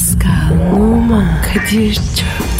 Pascal, Oman, Kadir çok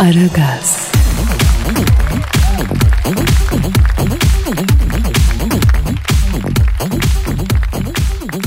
Aragaz,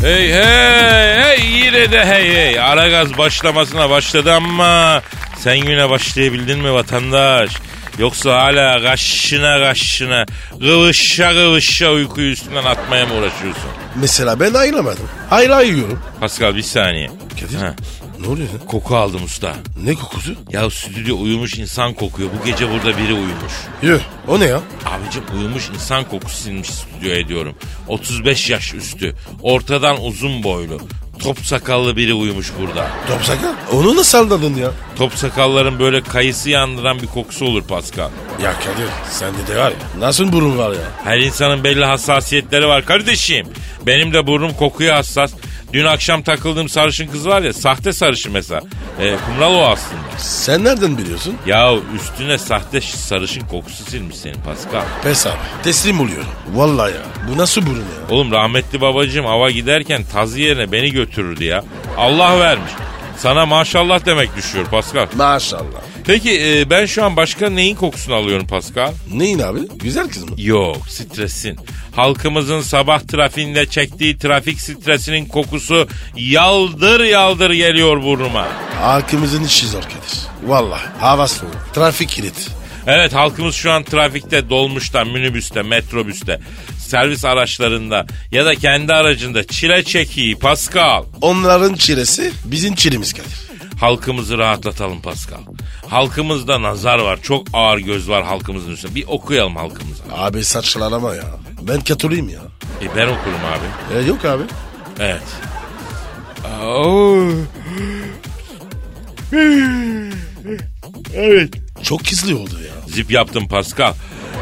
Hey hey hey yine de hey hey. Aragaz başlamasına başladı ama sen yine başlayabildin mi vatandaş? Yoksa hala kaşına kaşına kıvışa kıvışa uykuyu üstünden atmaya mı uğraşıyorsun? Mesela ben ayrılamadım. Ayrı yiyorum. Pascal bir saniye. Kadir. Ha, Ne oluyor lan? koku aldım usta. Ne kokusu? Ya stüdyo uyumuş insan kokuyor. Bu gece burada biri uyumuş. Yuh. O ne ya? Abicim uyumuş insan kokusu sinmiş stüdyoya diyorum. 35 yaş üstü. Ortadan uzun boylu. Top sakallı biri uyumuş burada. Top sakal. Onu nasıl anladın ya? Top sakalların böyle kayısı yandıran bir kokusu olur Pascal. Ya Kadir sende de var ya. Nasıl burun var ya? Her insanın belli hassasiyetleri var kardeşim. Benim de burnum kokuya hassas. Dün akşam takıldığım sarışın kız var ya sahte sarışın mesela. E, kumral o aslında. Sen nereden biliyorsun? Ya üstüne sahte sarışın kokusu silmiş senin Pascal. Pes abi. Teslim oluyorum. Vallahi ya. Bu nasıl burun ya? Oğlum rahmetli babacığım ava giderken tazı yerine beni götürürdü ya. Allah vermiş. Sana maşallah demek düşüyor Pascal. Maşallah. Peki e, ben şu an başka neyin kokusunu alıyorum Pascal? Neyin abi? Güzel kız mı? Yok stresin. Halkımızın sabah trafiğinde çektiği trafik stresinin kokusu yaldır yaldır geliyor burnuma. Halkımızın işi zor Kadir. Vallahi. Hava soğuk. Trafik kilit. Evet halkımız şu an trafikte, dolmuşta, minibüste, metrobüste, servis araçlarında ya da kendi aracında çile çekiyi Pascal. Onların çilesi bizim çilemiz Kadir. Halkımızı rahatlatalım Pascal. Halkımızda nazar var. Çok ağır göz var halkımızın üstünde. Bir okuyalım halkımıza. Abi saçmalama ya. Ben katoliyim ya. E ben okurum abi. E, yok abi. Evet. Evet. Çok gizli oldu ya. Zip yaptım Pascal.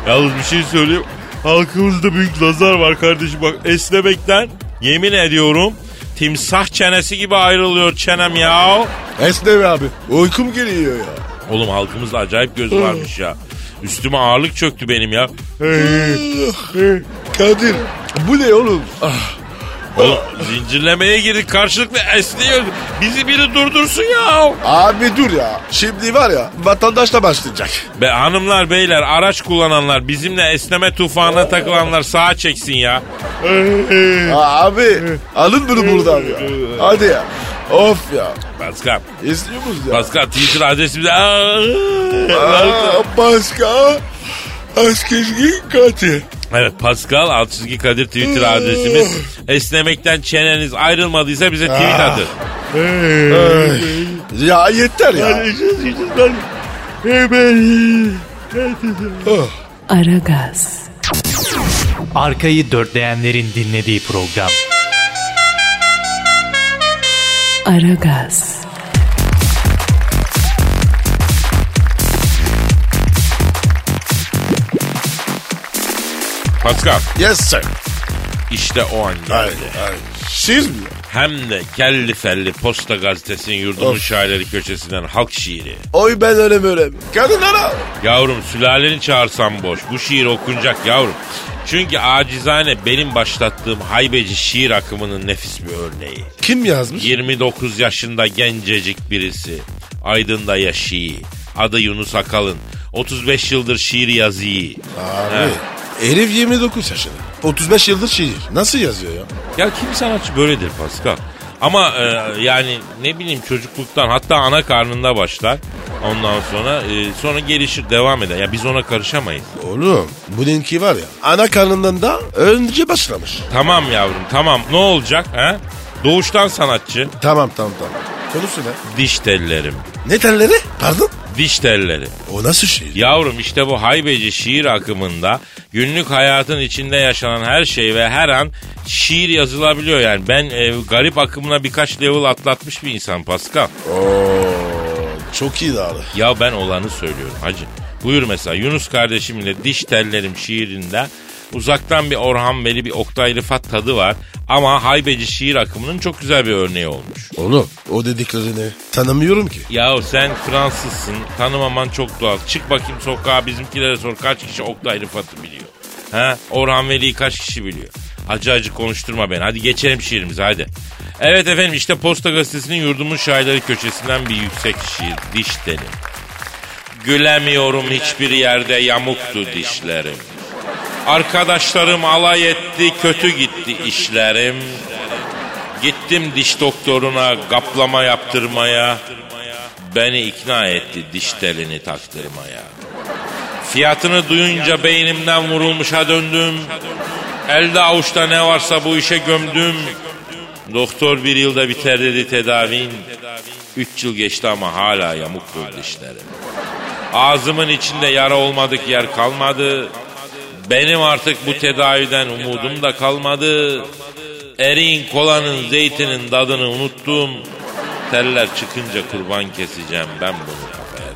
Yalnız bir şey söyleyeyim. Halkımızda büyük nazar var kardeşim. Bak esnemekten yemin ediyorum timsah çenesi gibi ayrılıyor çenem ya. Esneme abi. Uykum geliyor ya. Oğlum halkımızda acayip göz varmış ya. Üstüme ağırlık çöktü benim ya. Kadir. Bu ne oğlum? Ah, Oğlum zincirlemeye girdik karşılıklı esniyor. Bizi biri durdursun ya. abi dur ya. Şimdi var ya vatandaş da başlayacak. Be hanımlar beyler araç kullananlar bizimle esneme tufanına takılanlar sağa çeksin ya. Abi alın bunu buradan ya. Hadi ya. Of ya. Pascal. İstiyor musunuz ya? Pascal Twitter adresimize. Aa, Aa, başka. Askeri Kadir. Evet Pascal alt çizgi Kadir Twitter adresimiz. Esnemekten çeneniz ayrılmadıysa bize tweet atın. Ya yeter ya. Aragaz, Arkayı dörtleyenlerin dinlediği program. Aragaz, Pascal Yes sir. işte o an geldi. Siz mi? Hem de kelli felli Posta Gazetesi'nin yurdumun Of. şairleri köşesinden halk şiiri. Oy ben öyle böyle. Kadınlara. Yavrum sülaleni çağırsam boş. Bu şiir okunacak yavrum. Çünkü acizane benim başlattığım haybeci şiir akımının nefis bir örneği. Kim yazmış? 29 yaşında gencecik birisi. Aydın'da yaşıyor. Adı Yunus Akalın. 35 yıldır şiir yazıyor. Abi. Herif 29 yaşında. 35 yıldır şiir. Nasıl yazıyor ya? Ya kim sanatçı böyledir Pascal. Ama e, yani ne bileyim çocukluktan hatta ana karnında başlar. Ondan sonra e, sonra gelişir devam eder. Ya biz ona karışamayız. Oğlum bununki var ya ana karnından da önce başlamış. Tamam yavrum tamam ne olacak ha? Doğuştan sanatçı. Tamam tamam tamam. Konusu ne? Diş tellerim. Ne telleri? Pardon? Diş telleri. O nasıl şiir? Yavrum işte bu haybeci şiir akımında Günlük hayatın içinde yaşanan her şey ve her an şiir yazılabiliyor yani. Ben e, garip akımına birkaç level atlatmış bir insan Pascal. Oo, çok iyi abi. Ya ben olanı söylüyorum hacı. Buyur mesela Yunus kardeşimle Diş Tellerim şiirinde uzaktan bir Orhan Veli bir Oktay Rıfat tadı var. Ama haybeci şiir akımının çok güzel bir örneği olmuş. Oğlum o dediklerini tanımıyorum ki. Yahu sen Fransızsın tanımaman çok doğal. Çık bakayım sokağa bizimkilere sor kaç kişi Oktay Rıfat'ı biliyor. Ha? Orhan Veli'yi kaç kişi biliyor? Acı acı konuşturma beni. Hadi geçelim şiirimize hadi. Evet efendim işte Posta Gazetesi'nin yurdumun şairleri köşesinden bir yüksek şiir. Diş telim. Gülemiyorum hiçbir yerde yamuktu dişlerim. Arkadaşlarım alay etti, kötü gitti işlerim. Gittim diş doktoruna kaplama yaptırmaya. Beni ikna etti diş telini taktırmaya. Fiyatını duyunca beynimden vurulmuşa döndüm. Elde avuçta ne varsa bu işe gömdüm. Doktor bir yılda biter dedi tedavin. Üç yıl geçti ama hala yamuktur dişlerim. Ağzımın içinde yara olmadık yer kalmadı. Benim artık bu tedaviden umudum da kalmadı. Eriğin kolanın zeytinin tadını unuttum. Teller çıkınca kurban keseceğim ben bunu kafaya.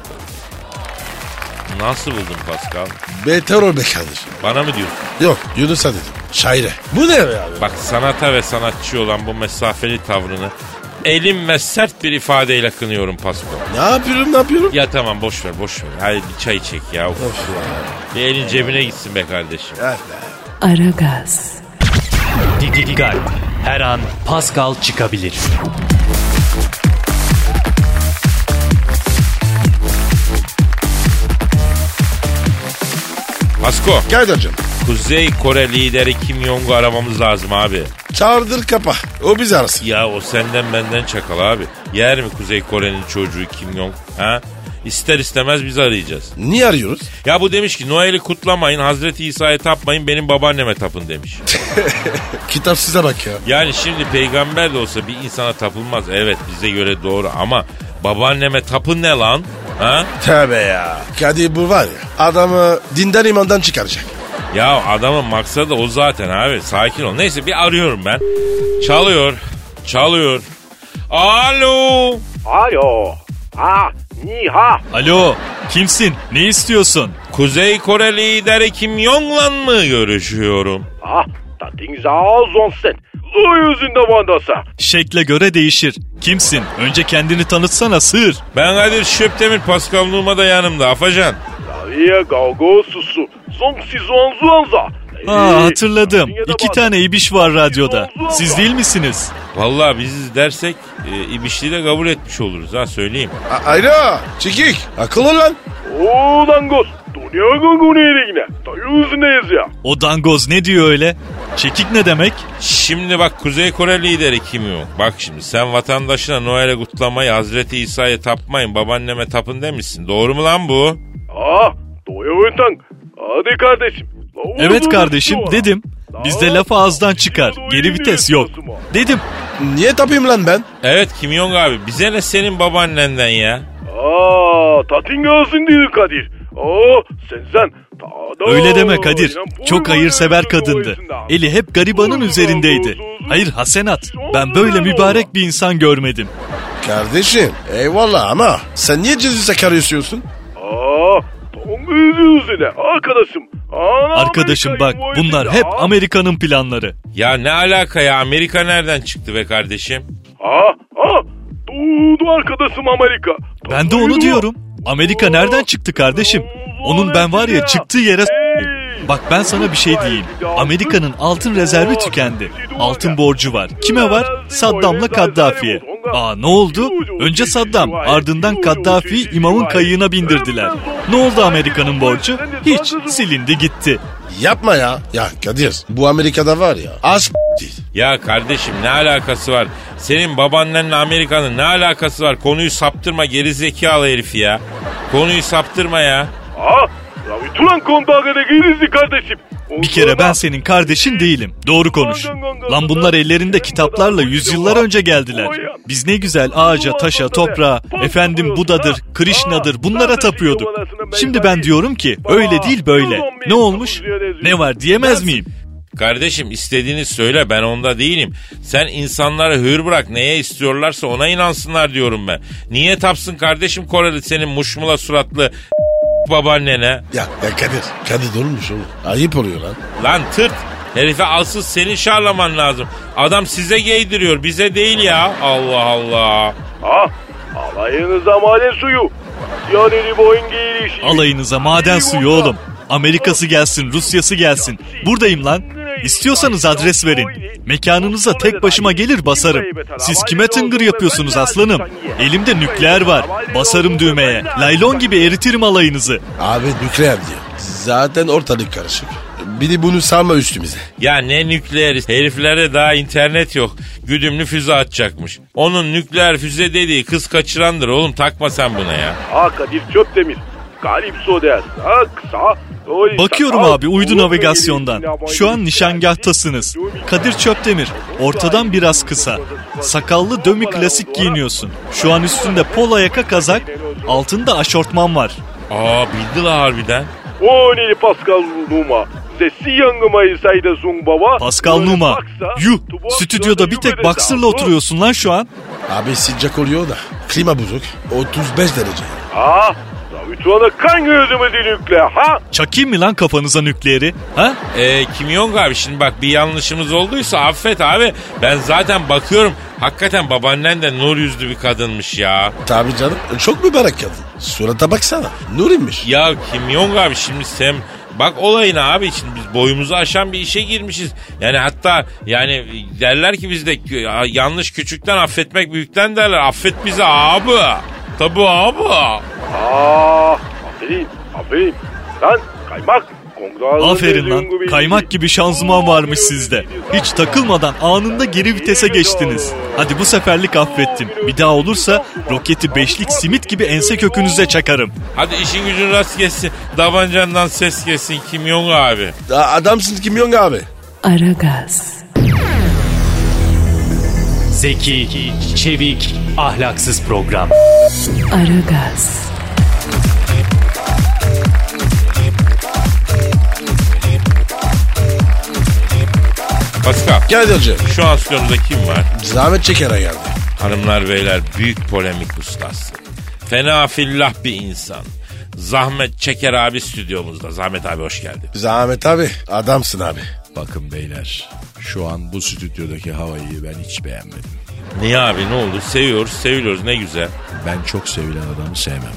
Nasıl buldun Pascal? Beter ol be kardeşim. Bana mı diyorsun? Yok Yunus'a dedim. Şaire. Bu ne be abi? Bak sanata ve sanatçı olan bu mesafeli tavrını elim ve sert bir ifadeyle kınıyorum Pascal. Ne yapıyorum ne yapıyorum? Ya tamam boş ver boş ver. Hadi bir çay çek ya. Of. Of ya. Bir elin cebine gitsin be kardeşim. Evet be. Aragaz, Didi Gal. Her an Pascal çıkabilir. Pasko, Kadir'cim Kuzey Kore lideri Kim Jong'u aramamız lazım abi. Çağırdır kapa. O bizi arasın. Ya o senden benden çakal abi. Yer mi Kuzey Kore'nin çocuğu Kim Jong? Ha? İster istemez biz arayacağız. Niye arıyoruz? Ya bu demiş ki Noel'i kutlamayın, Hazreti İsa'ya tapmayın, benim babaanneme tapın demiş. Kitap size bak ya. Yani şimdi peygamber de olsa bir insana tapılmaz. Evet bize göre doğru ama babaanneme tapın ne lan? Ha? Tövbe ya. Kadir bu var ya adamı dinden imandan çıkaracak. Ya adamın maksadı o zaten abi. Sakin ol. Neyse bir arıyorum ben. Çalıyor. Çalıyor. Alo. Alo. Ah, ni ha. Alo, kimsin? Ne istiyorsun? Kuzey Kore lideri Kim Jong'la mı görüşüyorum? Ah, da ding zao zonsen. O yüzünde vandasa. Şekle göre değişir. Kimsin? Önce kendini tanıtsana sığır. Ben Kadir Şöptemir Pascal Numa da yanımda. Afacan. Aa hatırladım. İki tane ibiş var radyoda. Siz değil misiniz? Vallahi biziz dersek e, ibişliği de kabul etmiş oluruz ha söyleyeyim. A- Ayra çekik akıl ol lan. O dangos. Dünya gongoneyine. Da yüzündeyiz ya. O dangoz ne diyor öyle? Çekik ne demek? Şimdi bak Kuzey Kore lideri Kim Jong. Bak şimdi sen vatandaşına Noel'e kutlamayı Hazreti İsa'ya tapmayın babaanneme tapın demişsin. Doğru mu lan bu? Ah, doya tang. Hadi kardeşim. La Evet kardeşim dedim. Bizde laf ağızdan çıkar. Geri vites yok. Dedim. Niye tapayım lan ben? Evet Kim Jong abi bize ne senin babaannenden ya? Aa, tatin görsün diyor Kadir. Oo, sen sen. Öyle deme Kadir. Çok hayırsever kadındı. Eli hep garibanın üzerindeydi. Hayır Hasenat. Ben böyle mübarek bir insan görmedim. Kardeşim eyvallah ama sen niye Cezus'a karışıyorsun? Arkadaşım. Ana Arkadaşım bak bunlar hep Amerika'nın planları. Ya ne alaka ya Amerika nereden çıktı be kardeşim? Ha ha. Doğdu arkadaşım Amerika. Ben de onu diyorum. Amerika nereden çıktı kardeşim? Onun ben var ya çıktığı yere. Bak ben sana bir şey diyeyim. Amerika'nın altın rezervi tükendi. Altın borcu var. Kime var? Saddam'la Kaddafi'ye. Aa ne oldu? Önce Saddam, ardından Kaddafi imamın kayığına bindirdiler. Ne oldu Amerika'nın borcu? Hiç, silindi gitti. Yapma ya. Ya Kadir bu Amerika'da var ya az değil. Ya kardeşim ne alakası var? Senin babaannenle Amerika'nın ne alakası var? Konuyu saptırma geri zekalı herif ya. Konuyu saptırma ya. Ha. Ya tulan kondağı da girizdi kardeşim. Bir kere ben senin kardeşin değilim. Doğru konuş. Lan bunlar ellerinde kitaplarla yüzyıllar önce geldiler. Biz ne güzel ağaca, taşa, toprağa, efendim Buda'dır, Krishna'dır bunlara tapıyorduk. Şimdi ben diyorum ki öyle değil böyle. Ne olmuş? Ne var diyemez miyim? Kardeşim istediğini söyle ben onda değilim. Sen insanları hür bırak neye istiyorlarsa ona inansınlar diyorum ben. Niye tapsın kardeşim Koreli senin muşmula suratlı babaannene? Ya, ya Kadir. Kadir olmuş oğlum. Ayıp oluyor lan. Lan tırt. Herife alsın seni şarlaman lazım. Adam size giydiriyor bize değil ya. Allah Allah. Ha? Alayınıza maden suyu. Yani boyun giyilişi. Alayınıza maden suyu oğlum. Amerikası gelsin, Rusyası gelsin. Buradayım lan. İstiyorsanız adres verin. Mekanınıza tek başıma gelir basarım. Siz kime tıngır yapıyorsunuz aslanım? Elimde nükleer var. Basarım düğmeye. Laylon gibi eritirim alayınızı. Abi nükleer diyor. Zaten ortalık karışık. Bir de bunu salma üstümüze. Ya ne nükleer heriflerde daha internet yok. Güdümlü füze atacakmış. Onun nükleer füze dediği kız kaçırandır oğlum takma sen buna ya. Ha Kadir Çöptemir. Kalipso dersin. Ha kısa. Oy, Bakıyorum abi uydu navigasyondan. Şu an nişangahtasınız. Kadir Çöptemir. Ortadan biraz kısa. Sakallı dömi klasik giyiniyorsun. Şu an üstünde polo yaka kazak. Altında aşortman var. Aa bildi la harbiden. O neli Pascal Numa. Sesi yangımayı sayda sun baba. Pascal Numa. Yuh stüdyoda bir tek boxer'la oturuyorsun lan şu an. Abi sıcak oluyor da. Klima bozuk. 35 derece. Ha? Zavütüana kan gözümü dinükle ha? Çakayım mı lan kafanıza nükleeri? Ha? Ee, Kim Jong abi şimdi bak bir yanlışımız olduysa affet abi. Ben zaten bakıyorum hakikaten babaannen de nur yüzlü bir kadınmış ya. Tabii canım. Çok mübarek kadın. Surata baksana. Nuri'ymiş. Ya Kim Jong abi şimdi sen bak olayına abi şimdi biz boyumuzu aşan bir işe girmişiz. Yani hatta yani derler ki bizde ya, yanlış küçükten affetmek büyükten derler. Affet bizi abi. Tabii abi. Aa, aferin, aferin. Lan kaymak. Aferin lan. Kaymak gibi şanzıman varmış sizde. Hiç takılmadan anında geri vitese geçtiniz. Hadi bu seferlik affettim. Bir daha olursa roketi beşlik simit gibi ense kökünüze çakarım. Hadi işin gücün rast gelsin. Davancandan ses gelsin Kim Jong abi. Adamsın Kim Jong abi. Aragaz, Zeki, çevik, ahlaksız program. Aragaz, Pascal Kadir'cim. şu an stüdyomuzda kim var? Zahmet çekere geldi. Hanımlar beyler büyük polemik ustası. Fena fillah bir insan. Zahmet Çeker abi stüdyomuzda. Zahmet abi hoş geldin. Zahmet abi. Adamsın abi. Bakın beyler şu an bu stüdyodaki havayı ben hiç beğenmedim. Niye abi ne oldu? Seviyoruz seviyoruz ne güzel. Ben çok sevilen adamı sevmem.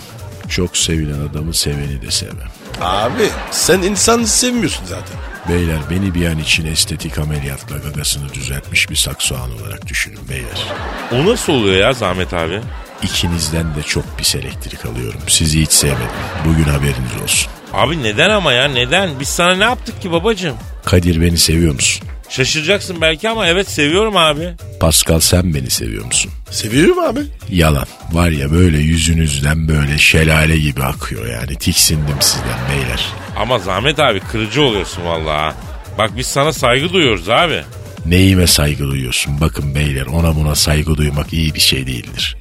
Çok sevilen adamı seveni de sevmem. Abi sen insan sevmiyorsun zaten. Beyler beni bir an için estetik ameliyatla gagasını düzeltmiş bir saksoğan olarak düşünün beyler. O nasıl oluyor ya Zahmet abi? İkinizden de çok pis elektrik alıyorum. Sizi hiç sevmedim. Bugün haberiniz olsun. Abi neden ama ya neden? Biz sana ne yaptık ki babacığım? Kadir beni seviyor musun? Şaşıracaksın belki ama evet seviyorum abi. Pascal sen beni seviyor musun? Seviyorum abi. Yalan. Var ya böyle yüzünüzden böyle şelale gibi akıyor yani. Tiksindim sizden beyler. Ama Zahmet abi kırıcı oluyorsun vallahi. Bak biz sana saygı duyuyoruz abi. Neyime saygı duyuyorsun? Bakın beyler ona buna saygı duymak iyi bir şey değildir.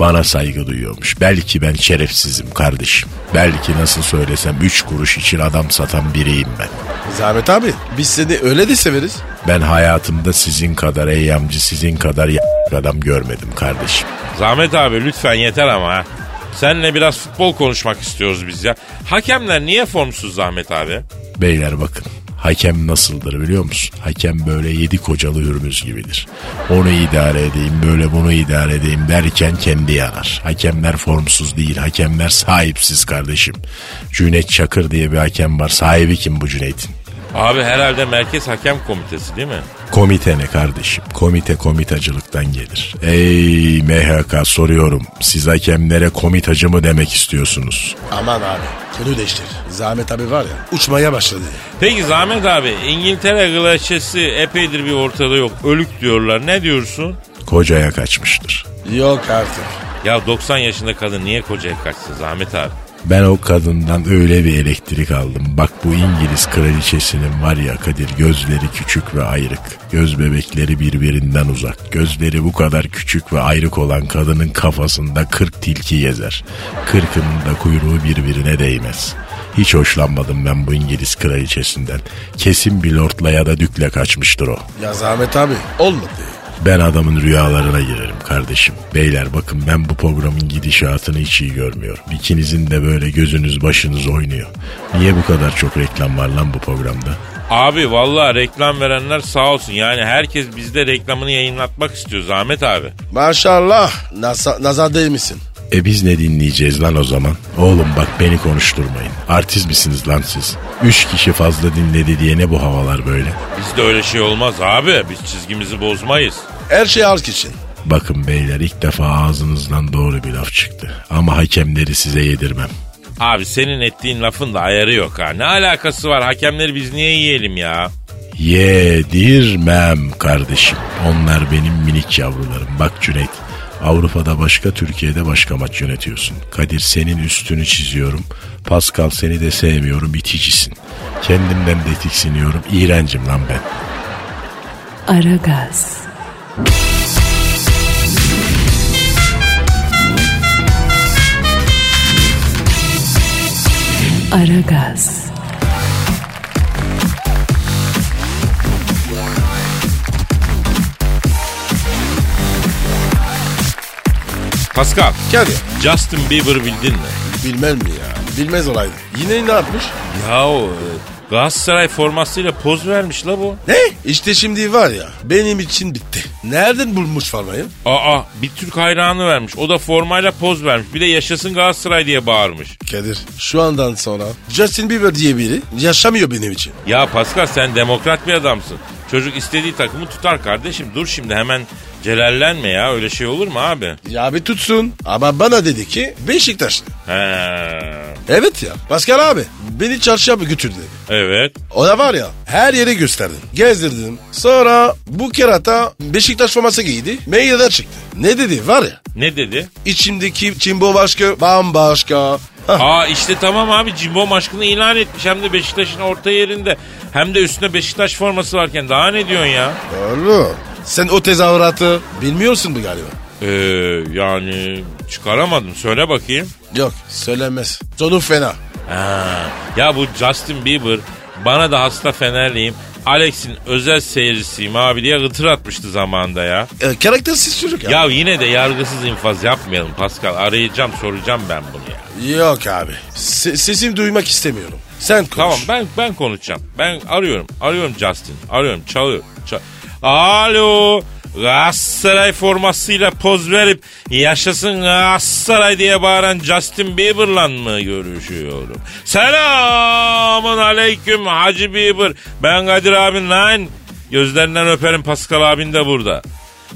Bana saygı duyuyormuş. Belki ben şerefsizim kardeşim. Belki nasıl söylesem üç kuruş için adam satan biriyim ben. Zahmet abi biz seni öyle de severiz. Ben hayatımda sizin kadar eyyamcı, sizin kadar y- adam görmedim kardeşim. Zahmet abi lütfen yeter ama ha. Seninle biraz futbol konuşmak istiyoruz biz ya. Hakemler niye formsuz Zahmet abi? Beyler bakın. Hakem nasıldır biliyor musun? Hakem böyle yedi kocalı hürmüz gibidir. Onu idare edeyim böyle bunu idare edeyim derken kendi yanar. Hakemler formsuz değil. Hakemler sahipsiz kardeşim. Cüneyt Çakır diye bir hakem var. Sahibi kim bu Cüneyt'in? Abi herhalde Merkez Hakem Komitesi değil mi? Komite ne kardeşim? Komite komitacılıktan gelir. Ey MHK soruyorum. Siz hakemlere komitacı mı demek istiyorsunuz? Aman abi konu değiştir. Zahmet abi var ya uçmaya başladı. Peki Zahmet abi İngiltere glacesi epeydir bir ortada yok. Ölük diyorlar. Ne diyorsun? Kocaya kaçmıştır. Yok artık. Ya 90 yaşında kadın niye kocaya kaçsın Zahmet abi? Ben o kadından öyle bir elektrik aldım. Bak bu İngiliz kraliçesinin var ya Kadir gözleri küçük ve ayrık. Göz bebekleri birbirinden uzak. Gözleri bu kadar küçük ve ayrık olan kadının kafasında 40 tilki gezer. Kırkının da kuyruğu birbirine değmez. Hiç hoşlanmadım ben bu İngiliz kraliçesinden. Kesin bir lordla ya da dükle kaçmıştır o. Ya Zahmet abi olmadı. Ben adamın rüyalarına girerim kardeşim. Beyler bakın ben bu programın gidişatını hiç iyi görmüyorum. İkinizin de böyle gözünüz başınız oynuyor. Niye bu kadar çok reklam var lan bu programda? Abi vallahi reklam verenler sağ olsun. Yani herkes bizde reklamını yayınlatmak istiyor Zahmet abi. Maşallah. Nasa, nazar değil misin? E biz ne dinleyeceğiz lan o zaman? Oğlum bak beni konuşturmayın. Artist misiniz lan siz? Üç kişi fazla dinledi diye ne bu havalar böyle? Bizde öyle şey olmaz abi. Biz çizgimizi bozmayız. Her şey halk için. Bakın beyler ilk defa ağzınızdan doğru bir laf çıktı. Ama hakemleri size yedirmem. Abi senin ettiğin lafın da ayarı yok ha. Ne alakası var? Hakemleri biz niye yiyelim ya? Yedirmem kardeşim. Onlar benim minik yavrularım. Bak Cüneyt. Avrupa'da başka, Türkiye'de başka maç yönetiyorsun. Kadir senin üstünü çiziyorum. Pascal seni de sevmiyorum, biticisin. Kendimden de tiksiniyorum. İğrencim lan ben. Aragaz. Aragaz. Pascal, Kadir. Justin Bieber bildin mi? Bilmem mi ya? Bilmez olaydı. Yine ne yapmış? Ya o e, Galatasaray formasıyla poz vermiş la bu. Ne? İşte şimdi var ya benim için bitti. Nereden bulmuş formayı? Aa bir Türk hayranı vermiş. O da formayla poz vermiş. Bir de yaşasın Galatasaray diye bağırmış. Kadir şu andan sonra Justin Bieber diye biri yaşamıyor benim için. Ya Pascal sen demokrat bir adamsın. Çocuk istediği takımı tutar kardeşim. Dur şimdi hemen celallenme ya. Öyle şey olur mu abi? Ya bir tutsun ama bana dedi ki Beşiktaşlı. He. Evet ya Pascal abi beni çarşıya götür dedi. Evet. O da var ya her yere gösterdim. Gezdirdim. Sonra bu kerata Beşiktaş forması giydi. Meydana çıktı. Ne dedi var ya. Ne dedi? İçimdeki Çimbo başka bambaşka. Hah, Aa işte tamam abi Cimbom aşkını ilan etmiş. Hem de Beşiktaş'ın orta yerinde. Hem de üstünde Beşiktaş forması varken daha ne diyorsun ya? Doğru. Sen o tezahüratı bilmiyorsun bu galiba. Ee, yani çıkaramadım. Söyle bakayım. Yok söylenmez. Sonu fena. Ha, ya bu Justin Bieber bana da hasta Fenerliyim. Alex'in özel seyircisiyim abi diye gıtır atmıştı zamanında ya. E, karaktersiz çocuk ya. Ya yine de yargısız infaz yapmayalım Pascal. Arayacağım soracağım ben bunu ya. Yok abi. Se- sesini duymak istemiyorum. Sen konuş. Tamam ben ben konuşacağım. Ben arıyorum. Arıyorum Justin. Arıyorum. Çalıyor. Çal- Alo. Galatasaray formasıyla poz verip yaşasın Galatasaray diye bağıran Justin Bieber'la mı görüşüyorum? Selamun aleyküm Hacı Bieber. Ben Kadir abin lan. Gözlerinden öperim Pascal abin de burada.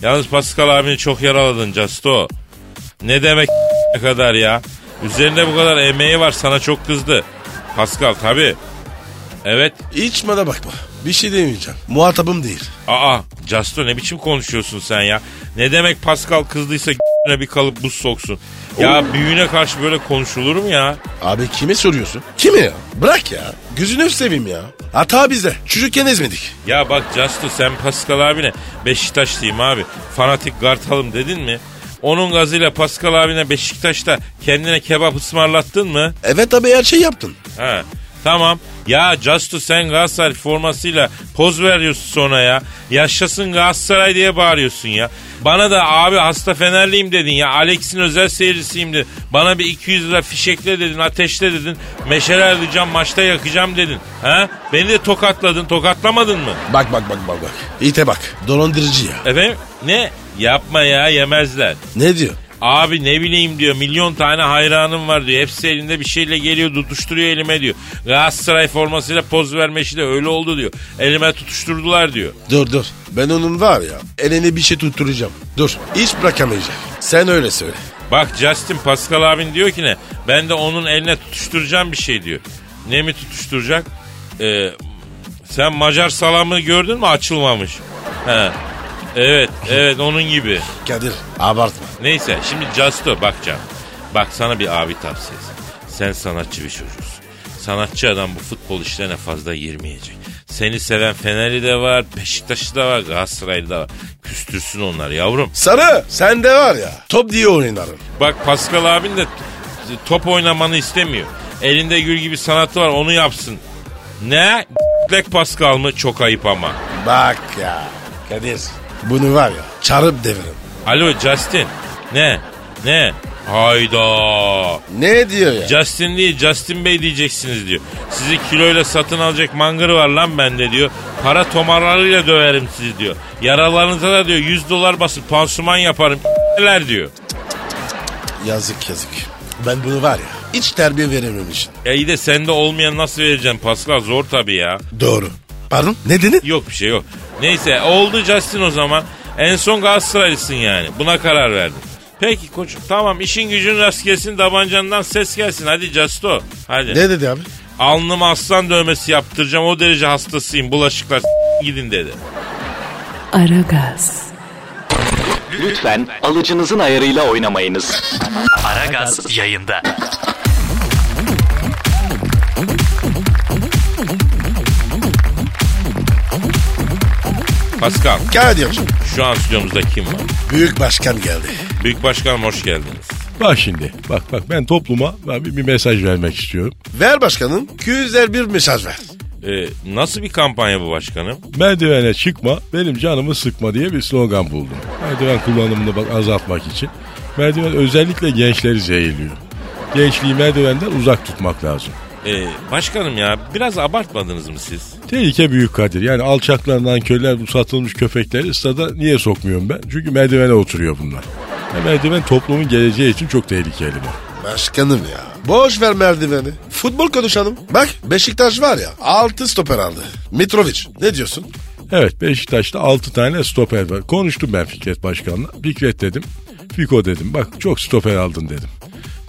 Yalnız Pascal abini çok yaraladın Justo. Ne demek ne kadar ya? Üzerinde bu kadar emeği var sana çok kızdı. Pascal tabi. Evet. Hiç bana bakma. Bir şey demeyeceğim. Muhatabım değil. Aa Justo ne biçim konuşuyorsun sen ya? Ne demek Pascal kızdıysa bir kalıp buz soksun. Ya büyüğüne karşı böyle konuşulur mu ya? Abi kime soruyorsun? Kime ya? Bırak ya. Gözünü seveyim ya. Hata bizde. Çocukken ezmedik. Ya bak Justo sen Pascal abine Beşiktaşlıyım abi. Fanatik kartalım dedin mi? Onun gazıyla Pascal abine Beşiktaş'ta kendine kebap ısmarlattın mı? Evet abi her şey yaptın. He. Tamam. Ya Justo sen Galatasaray formasıyla poz veriyorsun sonra ya. Yaşasın Galatasaray diye bağırıyorsun ya. Bana da abi hasta Fenerliyim dedin ya. Alex'in özel seyircisiyim dedin. Bana bir 200 lira fişekle dedin, ateşle dedin. Meşale alacağım, maçta yakacağım dedin. Ha? Beni de tokatladın, tokatlamadın mı? Bak bak bak bak bak. İte bak. Dolandırıcı ya. Efendim? Ne? Yapma ya yemezler. Ne diyor? Abi ne bileyim diyor milyon tane hayranım var diyor. Hepsi elinde bir şeyle geliyor tutuşturuyor elime diyor. Galatasaray formasıyla poz verme işi de öyle oldu diyor. Elime tutuşturdular diyor. Dur dur. Ben onun var ya eline bir şey tutturacağım. Dur. Hiç bırakamayacağım. Sen öyle söyle. Bak Justin Pascal abin diyor ki ne? Ben de onun eline tutuşturacağım bir şey diyor. Ne mi tutuşturacak? Ee, sen Macar salamı gördün mü açılmamış. He. Evet evet onun gibi. Kadir abartma. Neyse şimdi Justo bak canım. Bak sana bir abi tavsiyesi. Sen sanatçı bir çocuksun. Sanatçı adam bu futbol işlerine fazla girmeyecek. Seni seven Fener'i de var, Beşiktaş'ı da var, Galatasaray'ı da var. Küstürsün onlar yavrum. Sarı sen de var ya top diye oynarım. Bak Pascal abin de top oynamanı istemiyor. Elinde gül gibi sanatı var onu yapsın. Ne? Black Pascal mı? Çok ayıp ama. Bak ya Kadir bunu var ya çarıp deviririm. Alo Justin. Ne? Ne? Hayda. Ne diyor ya? Justin değil Justin Bey diyeceksiniz diyor. Sizi kiloyla satın alacak mangır var lan bende diyor. Para tomarlarıyla döverim sizi diyor. Yaralarınıza da diyor 100 dolar basıp pansuman yaparım ler diyor. Yazık yazık. Ben bunu var ya hiç terbiye verememişim. E iyi de sende olmayan nasıl vereceğim Pascal zor tabii ya. Doğru. Pardon ne dedin? Yok bir şey yok. Neyse oldu Justin o zaman. En son Galatasaraylısın yani. Buna karar verdin. Peki koçum tamam işin gücün rast gelsin tabancandan ses gelsin. Hadi Justo. Hadi. Ne dedi abi? Alnıma aslan dövmesi yaptıracağım o derece hastasıyım. Bulaşıklar s- gidin dedi. Aragaz, Lütfen alıcınızın ayarıyla oynamayınız. Aragaz yayında. Pascal Kadir'cim şu an stüdyomuzda kim var? büyük başkan geldi. Büyük Başkanım hoş geldiniz. Bak şimdi bak bak ben topluma bir, bir mesaj vermek istiyorum. Ver başkanım güzel bir mesaj ver. Ee, nasıl bir kampanya bu başkanım? Merdivene çıkma benim canımı sıkma diye bir slogan buldum. Merdiven kullanımını bak azaltmak için. Merdiven özellikle gençleri zehirliyor. Gençliği merdivenden uzak tutmak lazım. Ee, başkanım ya biraz abartmadınız mı siz? Tehlike büyük Kadir. Yani alçaklarından köyler bu satılmış köpekleri stada niye sokmuyorum ben? Çünkü merdivene oturuyor bunlar. Ya merdiven toplumun geleceği için çok tehlikeli bu. Başkanım ya. Boş ver merdiveni. Futbol konuşalım. Bak Beşiktaş var ya 6 stoper aldı. Mitrovic ne diyorsun? Evet Beşiktaş'ta 6 tane stoper var. Konuştum ben Fikret Başkan'la. Fikret dedim. Fiko dedim. Bak çok stoper aldın dedim.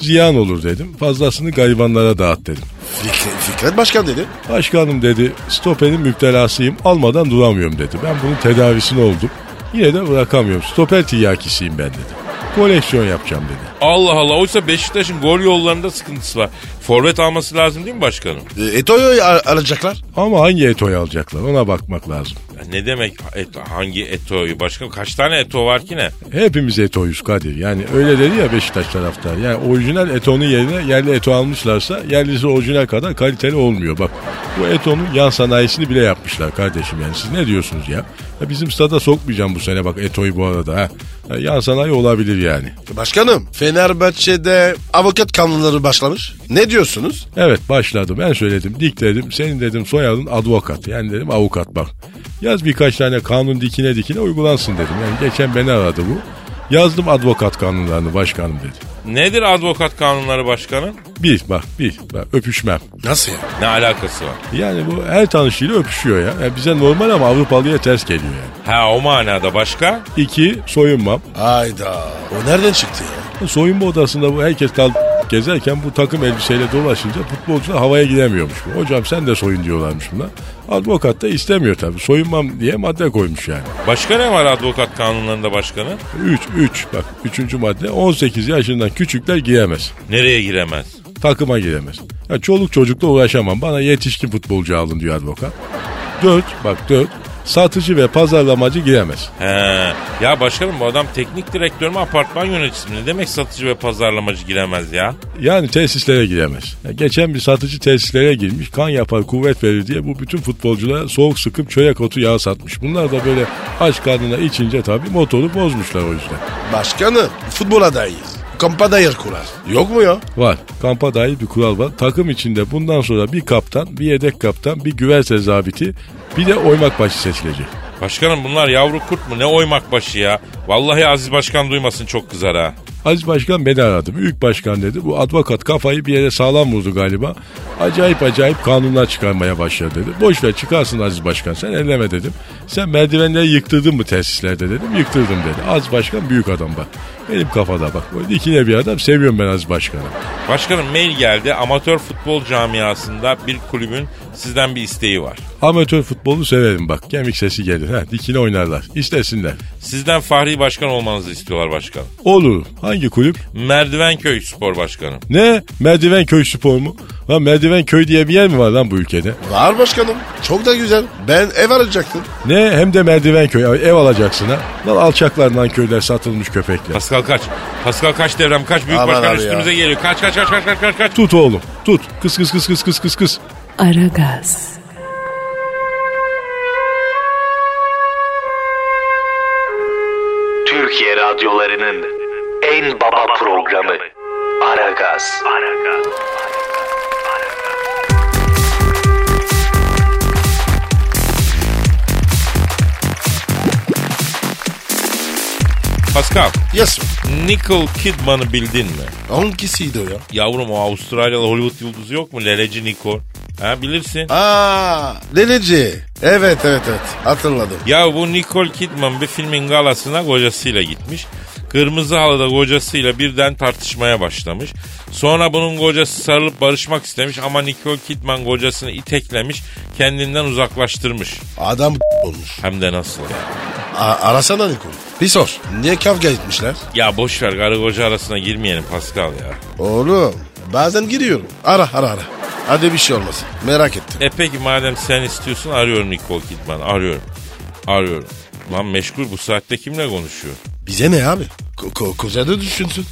Ziyan olur dedim. Fazlasını garibanlara dağıt dedim. Fikret, Fikret Başkan dedi. Başkanım dedi stoperin müptelasıyım almadan duramıyorum dedi. Ben bunun tedavisini oldum. Yine de bırakamıyorum. Stoper tiryakisiyim ben dedi. Koleksiyon yapacağım dedi. Allah Allah oysa Beşiktaş'ın gol yollarında sıkıntısı var. Forvet alması lazım değil mi başkanım? E, Eto'yu al- alacaklar. Ama hangi Eto'yu alacaklar ona bakmak lazım. Ne demek et, hangi Eto'yu başkanım? Kaç tane Eto var ki ne? Hepimiz Eto'yuz Kadir. Yani öyle dedi ya Beşiktaş taraftarı. Yani orijinal Eto'nun yerine yerli Eto almışlarsa yerlisi orijinal kadar kaliteli olmuyor. Bak bu Eto'nun yan sanayisini bile yapmışlar kardeşim yani. Siz ne diyorsunuz ya? Ya bizim stada sokmayacağım bu sene bak Eto'yu bu arada ha. Ya yan sanayi olabilir yani. Başkanım Fenerbahçe'de avukat kanunları başlamış. Ne diyorsunuz? Evet başladı ben söyledim dikledim senin dedim soyadın advokat yani dedim avukat bak. Yaz birkaç tane kanun dikine dikine uygulansın dedim. Yani geçen beni aradı bu. Yazdım advokat kanunlarını başkanım dedi. Nedir advokat kanunları başkanım? Bir bak bir bak öpüşmem. Nasıl ya? Ne alakası var? Yani bu her tanışıyla öpüşüyor ya. Yani bize normal ama Avrupalıya ters geliyor yani. Ha o manada başka? İki soyunmam. Hayda. O nereden çıktı ya? Soyunma odasında bu herkes kal gezerken bu takım elbiseyle dolaşınca futbolcular havaya gidemiyormuş. Hocam sen de soyun diyorlarmış buna. Advokat da istemiyor tabii. Soyunmam diye madde koymuş yani. Başka ne var advokat kanunlarında başkanım? 3 3 bak 3. madde 18 yaşından küçükler giyemez. Nereye giremez? Takıma giremez. Ya çoluk çocukla uğraşamam. Bana yetişkin futbolcu alın diyor advokat. 4 bak 4 satıcı ve pazarlamacı giremez. He. Ya başkanım bu adam teknik direktör mü apartman yöneticisi mi? Ne demek satıcı ve pazarlamacı giremez ya? Yani tesislere giremez. Ya geçen bir satıcı tesislere girmiş. Kan yapar, kuvvet verir diye bu bütün futbolculara soğuk sıkıp çörek otu yağı satmış. Bunlar da böyle aç karnına içince tabii motoru bozmuşlar o yüzden. Başkanım futbola dayıyız. Kampa dayır kurar. Yok mu ya? Var. Kampa dair bir kural var. Takım içinde bundan sonra bir kaptan, bir yedek kaptan, bir güverse zabiti, bir de oymak başı seçilecek. Başkanım bunlar yavru kurt mu? Ne oymak başı ya? Vallahi Aziz Başkan duymasın çok kızar ha. Aziz Başkan beni aradı. Büyük başkan dedi. Bu advokat kafayı bir yere sağlam vurdu galiba. Acayip acayip kanunlar çıkarmaya başladı dedi. Boş ver çıkarsın Aziz Başkan sen elleme dedim. Sen merdivenleri yıktırdın mı tesislerde dedim. Yıktırdım dedi. Aziz Başkan büyük adam bak. Benim kafada bak. Böyle dikine bir adam seviyorum ben Aziz Başkan'ı. Başkanım mail geldi. Amatör futbol camiasında bir kulübün sizden bir isteği var. Amatör futbolu severim bak. Kemik sesi gelir. Ha, dikine oynarlar. İstesinler. Sizden Fahri Başkan olmanızı istiyorlar başkanım. Olur. Hangi kulüp? Merdivenköy Spor Başkanım. Ne? Merdiven köy spor mu? Lan merdiven köy diye bir yer mi var lan bu ülkede? Var başkanım. Çok da güzel. Ben ev arayacaktım. Ne? Hem de merdiven köy. Ev alacaksın ha. Lan alçaklar lan köyler satılmış köpekler. Pascal kaç. Pascal kaç devrem kaç. Büyük Aman başkan abi üstümüze ya. geliyor. Kaç kaç kaç kaç kaç kaç kaç. Tut oğlum. Tut. Kıs kıs kıs kıs kıs kıs kıs. Aragaz, radyolarının en baba programı Aragaz. Pascal. Yes sir. Nicole Kidman'ı bildin mi? Hangisiydi o ya? Yavrum o Avustralyalı Hollywood yıldızı yok mu? Leleci Nicole. Ha bilirsin. Aa, Leleci. Evet evet evet. Hatırladım. Ya bu Nicole Kidman bir filmin galasına kocasıyla gitmiş. Kırmızı halıda kocasıyla birden tartışmaya başlamış. Sonra bunun kocası sarılıp barışmak istemiş ama Nicole Kidman kocasını iteklemiş, kendinden uzaklaştırmış. Adam olmuş. Hem de nasıl ya? A- arasana Nikol. Bir sor. Niye kavga etmişler? Ya boş ver karı koca arasına girmeyelim Pascal ya. Oğlum bazen giriyorum. Ara ara ara. Hadi bir şey olmasın. Merak ettim. E peki madem sen istiyorsun arıyorum Nicole Kidman arıyorum. Arıyorum. Lan meşgul bu saatte kimle konuşuyor? Bize ne abi? Ko- ko- koca da düşünsün.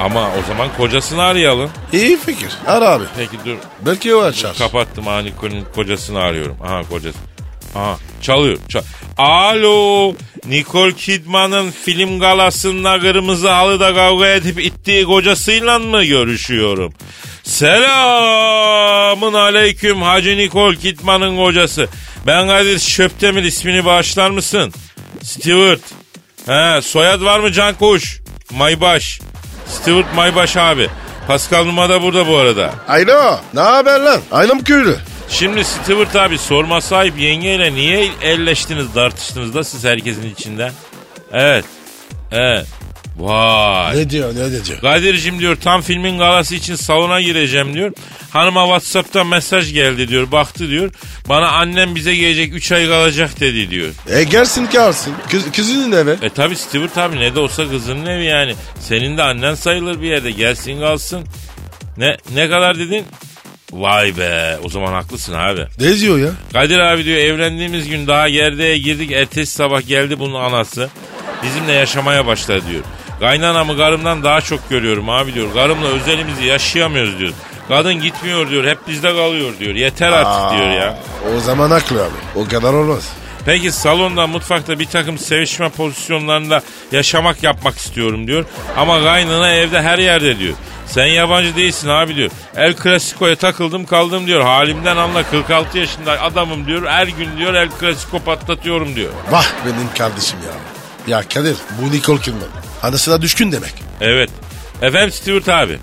Ama o zaman kocasını arayalım. İyi fikir. Ara abi. Peki dur Belki o açar. Kapattım ha Nicole'nin kocasını arıyorum. Aha kocası. Aha çalıyor. Çal Alo. Nicole Kidman'ın film galasında kırmızı halıda kavga edip ittiği kocasıyla mı görüşüyorum? Selamun aleyküm Hacı Nicole Kidman'ın kocası. Ben Kadir Şöptemir ismini bağışlar mısın? Stewart. He, soyad var mı Can Kuş? Maybaş. Stewart Maybaş abi. Pascal Numa da burada bu arada. Alo. Ne haber lan? Aynam köylü. Şimdi Stewart abi sorma sahip yengeyle niye elleştiniz tartıştınız da siz herkesin içinde? Evet. Evet. Vay. Ne diyor ne diyor? Kadir'cim diyor tam filmin galası için salona gireceğim diyor. Hanıma Whatsapp'tan mesaj geldi diyor. Baktı diyor. Bana annem bize gelecek 3 ay kalacak dedi diyor. E gelsin kalsın. Kız, kızının evi. E tabi Stewart abi ne de olsa kızının evi yani. Senin de annen sayılır bir yerde. Gelsin kalsın. Ne ne kadar dedin? Vay be o zaman haklısın abi. Ne diyor ya? Kadir abi diyor evlendiğimiz gün daha gerdeğe girdik. Ertesi sabah geldi bunun anası. Bizimle yaşamaya başladı diyor. Kaynanamı karımdan daha çok görüyorum abi diyor. Karımla özelimizi yaşayamıyoruz diyor. Kadın gitmiyor diyor. Hep bizde kalıyor diyor. Yeter artık diyor ya. O zaman haklı abi. O kadar olmaz. Peki salonda mutfakta bir takım sevişme pozisyonlarında yaşamak yapmak istiyorum diyor. Ama kaynana evde her yerde diyor. Sen yabancı değilsin abi diyor. El Clasico'ya takıldım kaldım diyor. Halimden anla 46 yaşında adamım diyor. Her gün diyor El Clasico patlatıyorum diyor. Vah benim kardeşim ya. Ya Kadir bu Nicole Kidman. Anasına düşkün demek. Evet. Efendim Stewart abi.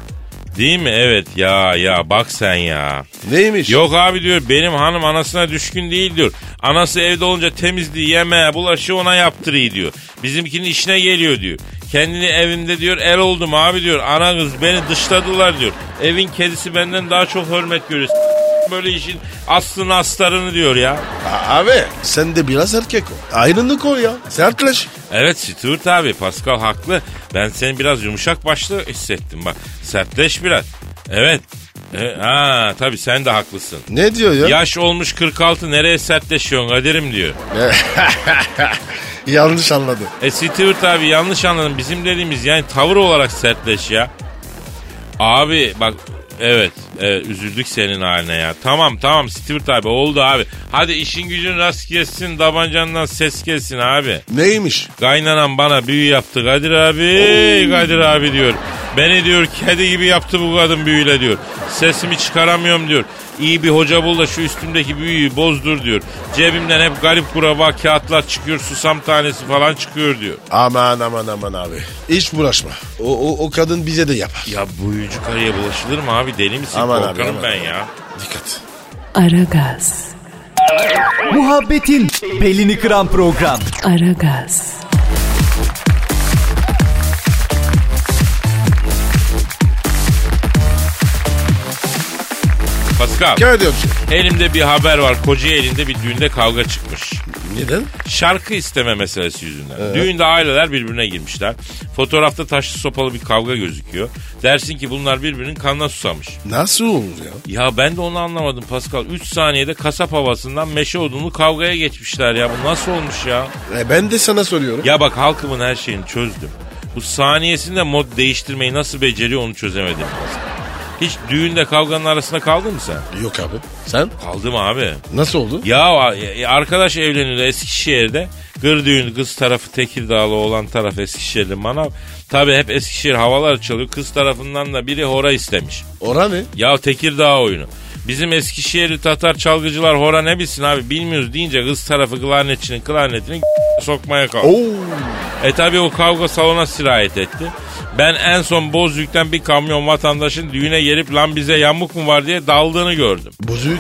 Değil mi? Evet ya ya bak sen ya. Neymiş? Yok abi diyor benim hanım anasına düşkün değil diyor. Anası evde olunca temizliği, yemeğe, bulaşığı ona yaptırıyor diyor. Bizimkinin işine geliyor diyor. Kendini evimde diyor el oldum abi diyor. Ana kız beni dışladılar diyor. Evin kedisi benden daha çok hürmet görüyor. Böyle işin aslını astarını diyor ya. Abi sen de biraz erkek ol. Ayrılık ol ya. Sertleş. Evet Stuart abi Pascal haklı. Ben seni biraz yumuşak başlı hissettim bak. Sertleş biraz. Evet. E, ha tabii sen de haklısın. Ne diyor ya? Yaş olmuş 46 nereye sertleşiyorsun Kadir'im diyor. Yanlış anladı. E Stewart abi yanlış anladın. Bizim dediğimiz yani tavır olarak sertleş ya. Abi bak evet, evet üzüldük senin haline ya. Tamam tamam Stewart abi oldu abi. Hadi işin gücün rast gelsin tabancandan ses gelsin abi. Neymiş? Kaynanam bana büyü yaptı Kadir abi Kadir abi diyor. Beni diyor kedi gibi yaptı bu kadın büyüyle diyor. Sesimi çıkaramıyorum diyor. İyi bir hoca bul da şu üstümdeki büyüyü bozdur diyor. Cebimden hep garip kuraba kağıtlar çıkıyor susam tanesi falan çıkıyor diyor. Aman aman aman abi. Hiç bulaşma. O, o, o kadın bize de yapar. Ya büyücü karıya bulaşılır mı abi deli misin? Aman abi, Korkarım aman. ben ya. Dikkat. Aragaz, Muhabbetin belini kıran program. Aragaz, Pascal. Kadir. Elimde bir haber var. Kocaeli'nde bir düğünde kavga çıkmış. Neden? Şarkı isteme meselesi yüzünden. Düğünde aileler birbirine girmişler. Fotoğrafta taşlı sopalı bir kavga gözüküyor. Dersin ki bunlar birbirinin kanına susamış. Nasıl olur ya? Ya ben de onu anlamadım Pascal. 3 saniyede kasap havasından meşe odunlu kavgaya geçmişler ya. Bu nasıl olmuş ya? E ben de sana soruyorum. Ya bak halkımın her şeyini çözdüm. Bu saniyesinde mod değiştirmeyi nasıl beceriyor onu çözemedim. Pascal. Hiç düğünde kavganın arasında kaldın mı sen? Yok abi. Sen? Kaldım abi. Nasıl oldu? Ya e, arkadaş evleniyor Eskişehir'de. Gır düğün kız tarafı Tekirdağlı olan taraf Eskişehirli manav. Tabi hep Eskişehir havalar çalıyor. Kız tarafından da biri hora istemiş. Ora ne? Ya Tekirdağ oyunu. Bizim Eskişehirli Tatar çalgıcılar hora ne bilsin abi bilmiyoruz deyince kız tarafı klarnetçinin klarnetini sokmaya kalktı. Oo. E tabi o kavga salona sirayet etti. Ben en son Bozüyük'ten bir kamyon vatandaşın düğüne gelip lan bize yamuk mu var diye daldığını gördüm. Bozuk.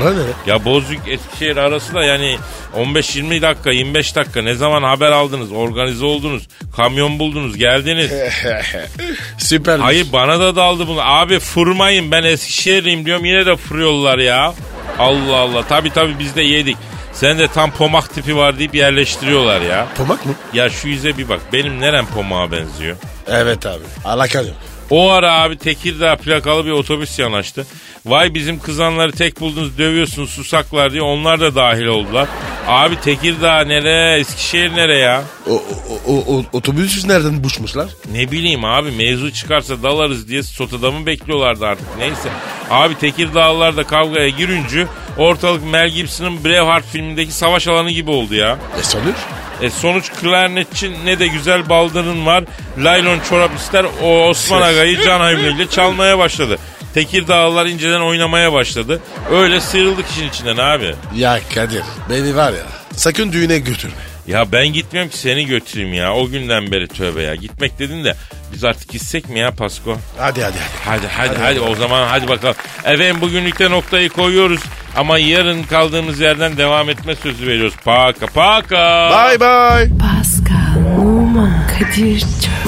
Ora ne? Ya Bozüyük Eskişehir arası da yani 15-20 dakika 25 dakika ne zaman haber aldınız organize oldunuz kamyon buldunuz geldiniz. Süper. Hayır bana da daldı bunu abi fırmayın ben Eskişehirliyim diyorum yine de fırıyorlar ya. Allah Allah tabi tabi biz de yedik. Sen de tam pomak tipi var deyip yerleştiriyorlar ya. Pomak mı? Ya şu yüze bir bak benim nerem pomağa benziyor. Evet abi. Alaka yok. O ara abi Tekirdağ plakalı bir otobüs yanaştı. Vay bizim kızanları tek buldunuz dövüyorsunuz susaklar diye onlar da dahil oldular. Abi Tekirdağ nere Eskişehir nere ya? O, o, o, o, otobüsüz nereden buçmuşlar? Ne bileyim abi mevzu çıkarsa dalarız diye sotada mı bekliyorlardı artık neyse. Abi Tekirdağlılar da kavgaya girince ortalık Mel Gibson'ın Braveheart filmindeki savaş alanı gibi oldu ya. E sonuç? E sonuç klarnetçi ne de güzel baldırın var. Laylon çorap ister o Osman Aga'yı can havliyle çalmaya başladı. Tekirdağlılar inceden oynamaya başladı. Öyle sıyrıldık işin içinden abi. Ya Kadir beni var ya sakın düğüne götürme. Ya ben gitmiyorum ki seni götüreyim ya. O günden beri tövbe ya. Gitmek dedin de biz artık gitsek mi ya Pasko? Hadi hadi hadi. Hadi hadi hadi, o zaman hadi bakalım. Efendim bugünlükte noktayı koyuyoruz. Ama yarın kaldığımız yerden devam etme sözü veriyoruz. Paka paka. Bye bye. Pascal, Oman, Kadir çok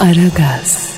Aragaz.